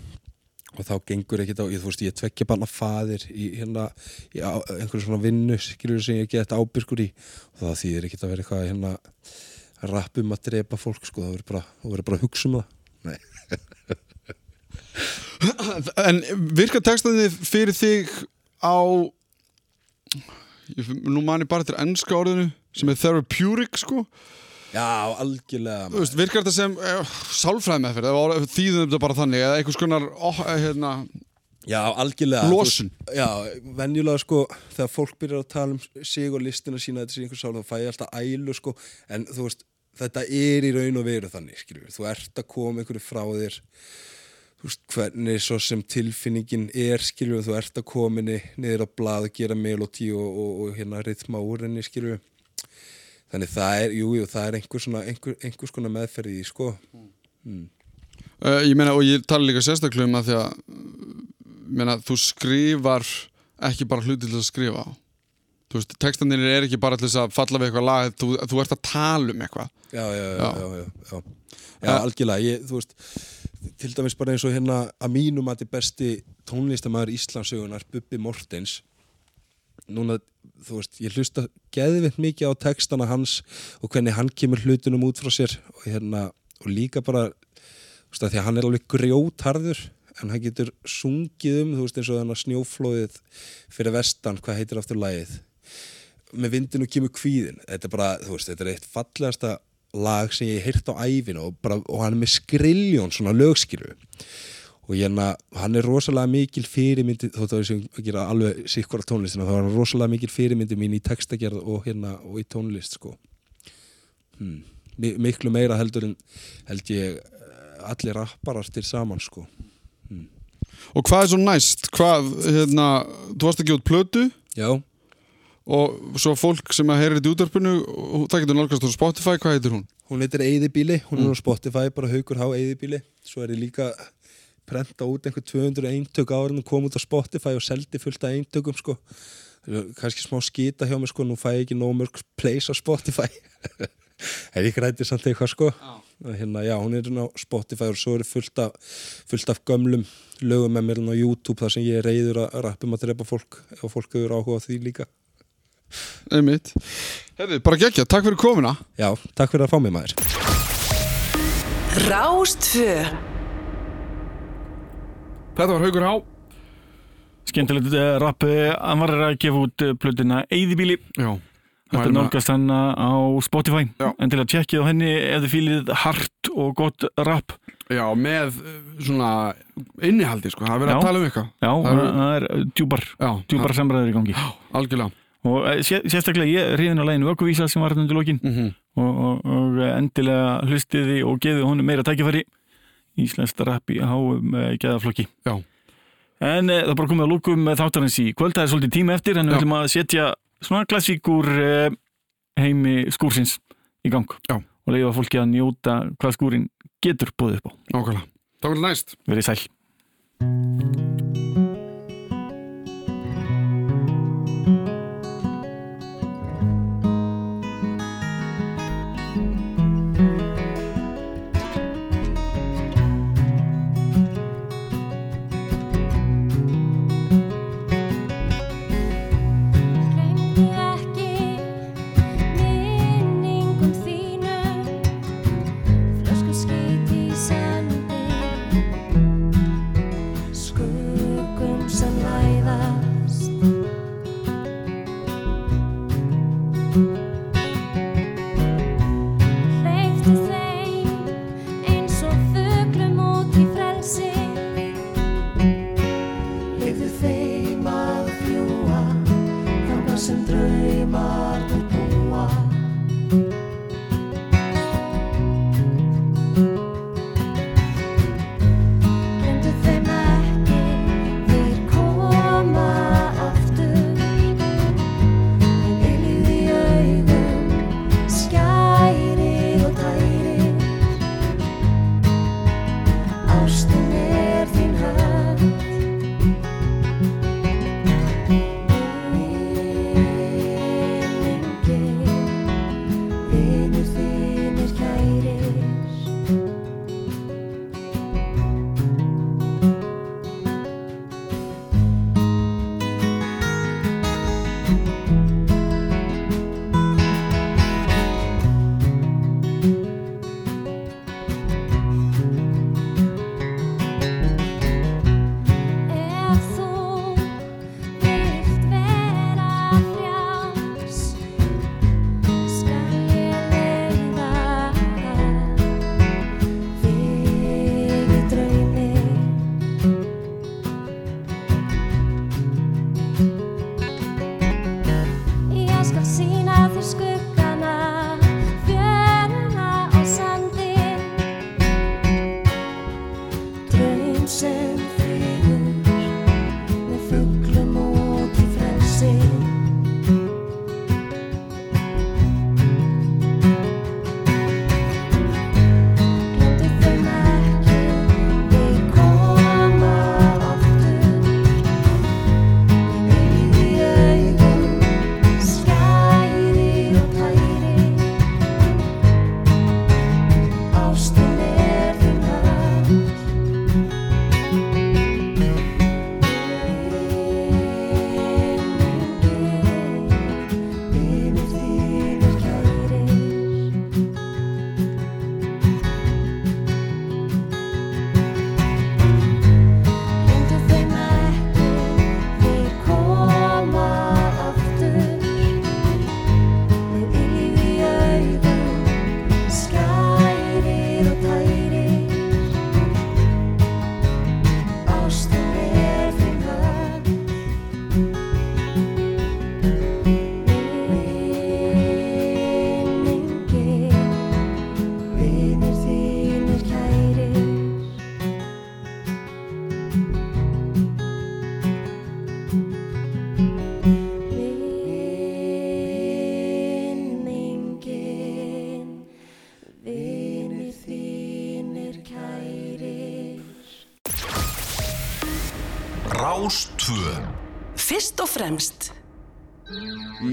Og þá gengur ekkert á, ég, þú veist, ég tvekja banna faðir í hérna, í á, einhverju svona vinnu, skilju, sem ég get ábyrgur í. Og það þýðir ekkert að vera eitthvað hérna, rappum að drepa fólk, sko. Það verður bara, bara að hugsa um það. Nei. En virka textaðinni fyrir þig á ég, nú man ég bara til ennska orðinu sem er therapeutic sko Já, algjörlega Þú veist, virkar þetta sem uh, sálfræði með fyrir þýðum þetta bara þannig? Eða einhvers konar oh, hérna, Já, algjörlega. Veist, Já, venjulega sko þegar fólk byrjar að tala um sig og listina sína þetta sé einhver sál, þá fæ ég alltaf ælu sko. En þú veist, þetta er í raun og veru þannig, skiljum þú ert að koma einhverju frá þér. Þú veist, hvernig svo sem tilfinningin er, skiljum þú ert að koma henni niður á blað að gera melodí og, og, og hérna rithma úr henni, skiljum þannig það er, jú, jú, það er einhver svona, einhver, einhvers konar meðferð í sko mm. uh, ég meina og ég tala líka sérstaklega um að því að meina, þú skrifar ekki bara hluti til að skrifa á þú veist, textanir er ekki bara til þess að falla við eitthvað lag, þú, þú ert að tala um eitthvað já, já, já, Já. já, já, já. já algjörlega, ég, þú veist til dæmis bara eins og hérna að mínum að þetta besti tónlistamæður Íslandsögunar Bubbi Mortens núna, þú veist, ég hlusta geðvitt mikið á textana hans og hvernig hann kemur hlutunum út frá sér og hérna, og líka bara þú veist, að því að hann er alveg grjótharður en hann getur sungið um þú veist, eins og þannig snjóflóðið fyrir vestan, hvað heitir aftur lagið? Með vindinu kemur kvíðin þetta er bara, þú veist, þetta er eitt fallegasta lag sem ég heyrt á æfinu og, bara, og hann er með skriljón svona lögskilu og hérna, hann er rosalega mikil fyrirmyndi, þótt að við séum að gera alveg sikkura tónlistina, þá er hann rosalega mikil fyrirmyndi mín í textagerð og hérna og í tónlist, sko. Hmm. Mi- miklu meira heldur en held ég eh, allir rapparastir saman, sko. Og hvað er svo næst? hvað, hérna, þú varst að gefa út plötu? Já, og svo fólk sem að heyrir þetta í útarpinu og það getur nálgast á Spotify, hvað heitir hún? hún heitir Eyðibíli, hún er á Spotify bara haukur há Eyðibíli, svo er ég líka prenta út einhver 200 eintök árin og kom út á Spotify og seldi fullt af eintökum sko. Kannski smá skita hjá mig sko, nú fæ ég ekki nóg mörg plays á Spotify. Er ég grætið samt eitthvað sko. Hérna, já, hún er hérna á Spotify og svo er fullt af, fullt af gömlum lögum með mér hérna á YouTube þar sem ég er reyður að rappum að drepa fólk ef fólk hefur áhuga á því líka. Einmitt. Herri, bara geggja, takk fyrir komuna. Já, takk fyrir að fá mig maður. Rástfö Þetta var Haugur Há. Skemmtilegt uh, rapp, uh, hann var að gefa út uh, plötuna Eyðibíli Já, Þetta er nálgast hann á Spotify. Já. en til að tjekkið á henni ef þið fýlið hart og gott rapp. Já, með uh, svona innihaldi, sko, það er verið Já. að tala um eitthvað. Já, Það það eru- er djúpar Já, djúpar samræður í gangi. Algjörlega. Og sé- sérstaklega ég hrifin á læginu Ökuvísa sem var hérna undir lokin. Mm og, og, og uh, endilega hlustiði og geði honum meira tækifæri Íslenskt rapp í háum uh, geðaflokki Já. En uh, það bara komið að lúkum þáttarins í kvöld, það er svolítið tíma eftir en við ætlum að setja svona klassíkur uh, heimi skúrsins í gang Já. og leiða fólki að njóta hvað skúrin getur búið upp á. Nákvæmlega Það var næst Verið sæl.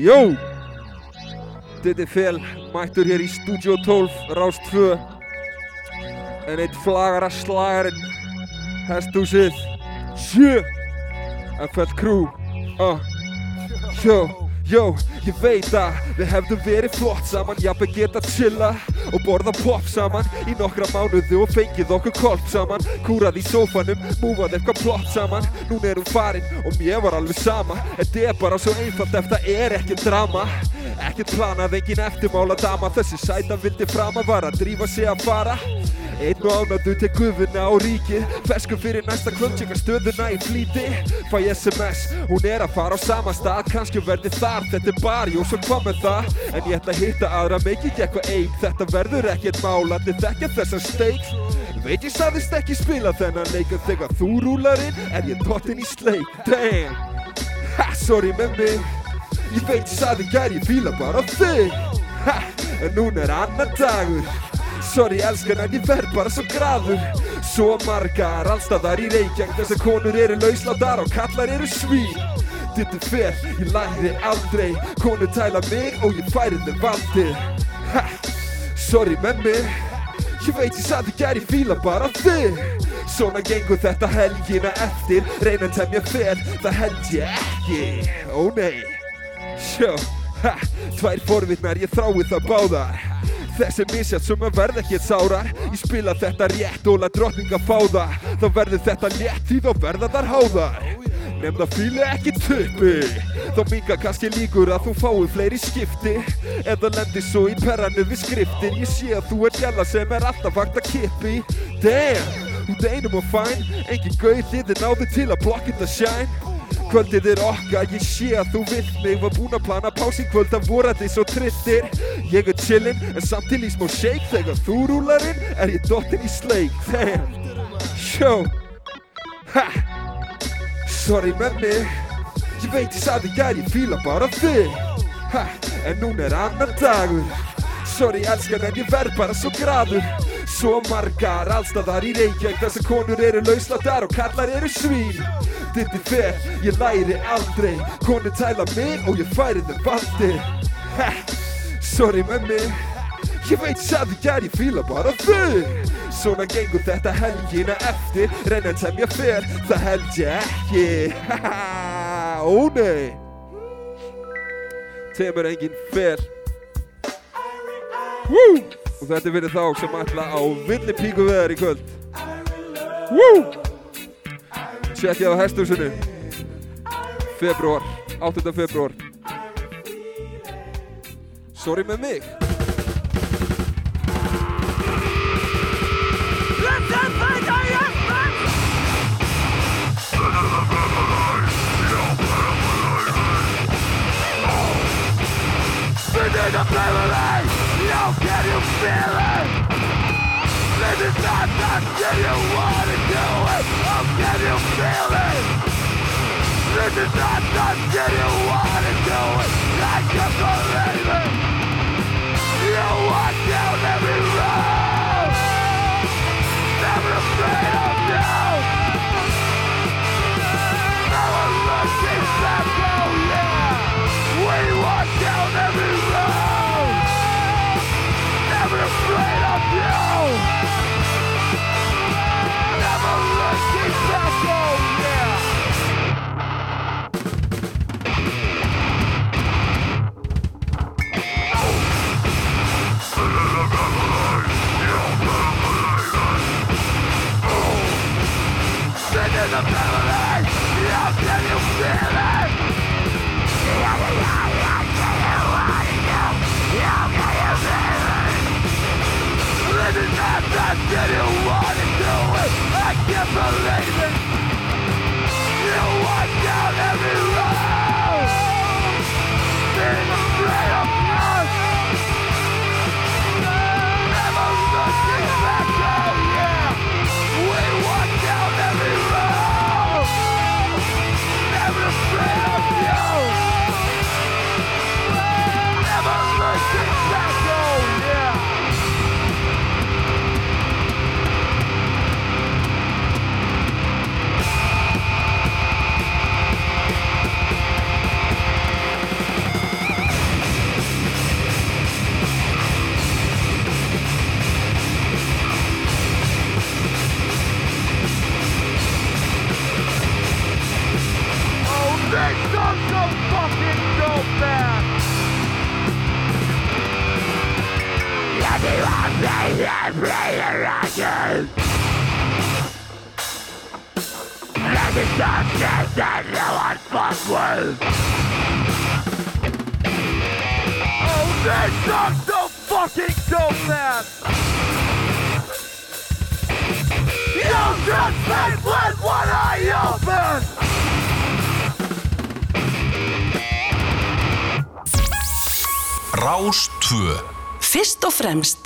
Jó! Þetta er fel, mættur hér í Studio 12, Rás 2 En eitt flagara slagarinn Hesthúsið. Sjö! FL Crew. Uh. Jó, ég veit að við hefðum verið flott saman Jafnveg geta chilla og borða pop saman. Í nokkra mánuði og fengið okkur kolp saman. Kúrað í sófanum, múfað eitthvað plott saman. Núna er hún farin og mér var alveg sama. Þetta er bara svo einfalt ef það er ekkert drama. Ekkert planað, engin eftirmála dama. Þessi sæta vildi frama var að drífa sig að fara Einn og ánættu til gufuna á ríkið Fersku fyrir næsta tjekka stöðuna í flýti. Fæ SMS, hún er að fara á sama stað. Kannski verði þar, þetta er bara, jú, svo hvað með það. En ég ætla að hitta aðra, ekki eitthvað einn Þetta verður ekkert málandi, þekkja þessar steiks Veit ég sagðist ekki spila þennan leik En þegar þú rúlar inn, er ég dottinn í sleik Damn, ha, sorry með mig Ég veit ég sagði gær, ég fíla bara þig. Ha, en núna er annar dagur Sorry elskan en ég verð bara svo graður. Svo margar allstaðar í Reykjavík Þessar konur eru lauslátar og kallar eru svín. Þetta er fer, ég læri aldrei. Konur tæla mig og ég færi þeim valdir Ha, sorry með mig Ég veit ég sagði gæri fíla bara þig Svona gengur þetta helgina eftir. Reyna að temja fel, það held ég ekki. Ó nei. Sjó, ha, tvær forvitnar, ég þrái það báðar Þessi misjátt sem að verða ekki sárar Ég spila þetta rétt og lað drottninga fá það. Þá verður þetta létt því þá verða þar háðar. Nefn það fíli ekki tuppi. Þá minga kannski líkur að þú fái fleiri skipti. Eða lendir svo í perranu við skriftin. Ég sé að þú er gjalla sem er alltaf vakt að kippi. Damn, út einum og fæn. Engin gauð þið er náði til að blokka þetta shine Kvöldið er okkar, ég sé að þú vilt mig. Var búinn að plana pásin kvöld að þið svo trittir Ég er chillin, en samt til í smá shake Þegar þú rúlar inn, er ég dottinn í sleik Damn, sjó. Ha, sorry með mig Ég veit ég sagði gær, ég fíla bara þig. Ha, en núna er annar dagur Sorry elskan en ég verð bara svo graður. Svo margar Allstaðar í Reykjavík Þessar konur eru lausladar og kallar eru svín. Ditti fer, ég læri aldrei. Konur tæla mig og ég færi þeim valdi. Ha, sorry með mig Ég veit ekki að ég fíla bara þig. Svona gengur þetta helgina eftir Reyna að temja fer, það held ég ekki. Haha, ó nei. Temur engin fer Woo! Og þetta er fyrir þá sem ætla á villi píku veðar í kvöld Woo! Tjekkið á hesthúsinu Februar, 8. februar Sorry með mig This is a privilege, how can you feel it? This is not something you wanna do it, how can you feel it? This is not something you wanna do it, I can't believe it is not you wanna do it I can't believe it Fyrst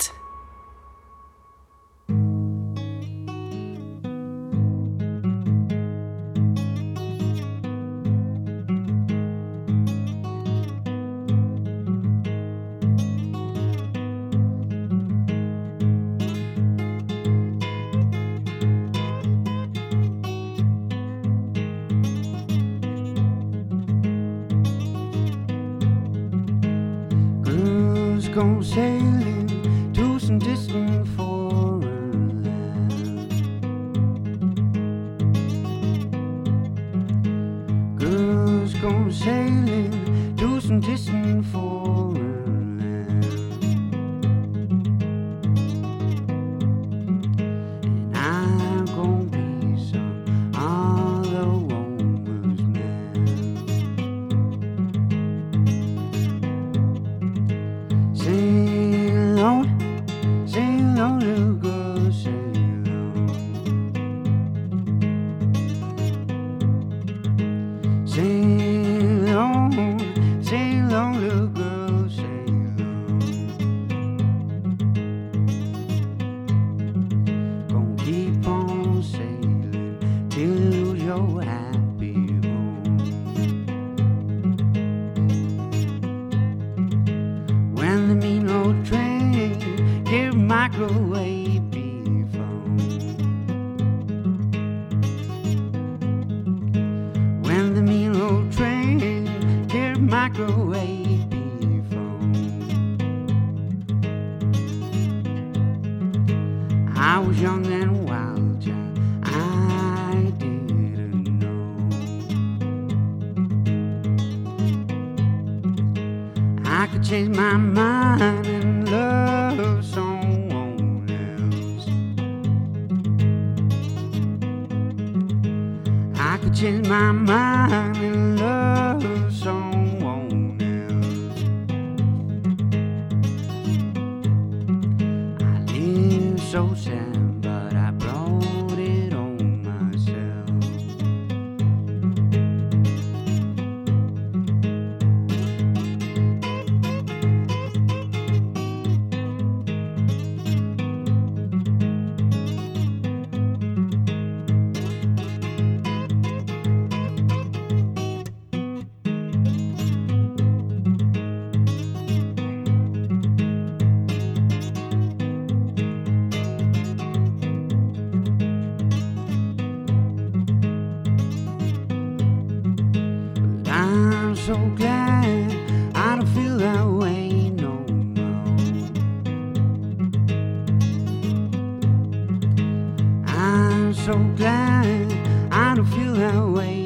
so glad. I don't feel that way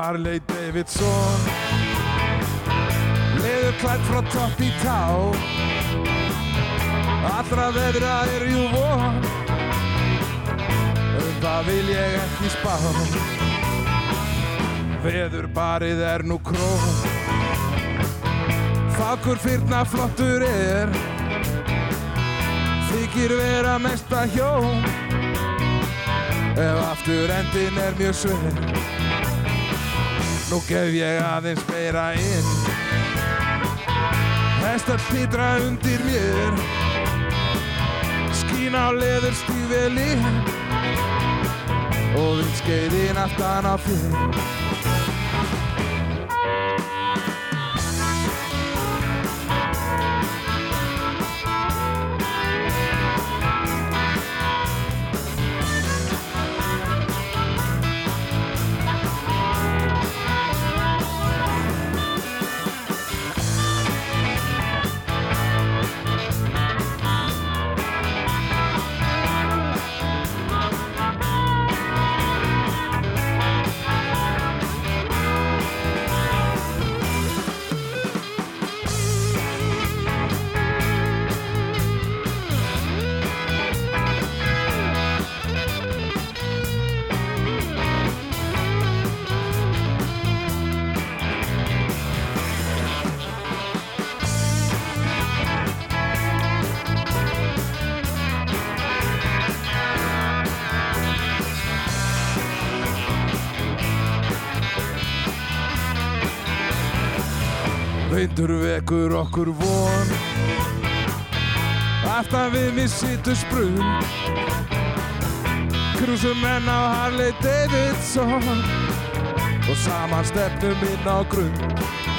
Harley Davidson. Leður klætt frá topp í tá. Allra veðra er jú von. Um það vil ég ekki spá. Veðurbarið er nú krón Fagur fyrna flottur er. Þykir vera mesta hjón. Ef aftur endin er mjög sver Nú gef ég aðeins meira inn. Hestar pitra undir mér. Skín á leður stífvelin Og vindskeiðin aftan á þér okkur von. Aftan við mér situr sprun. Krúsum menn á Harley Davidson. Og saman stefnum inn á grunn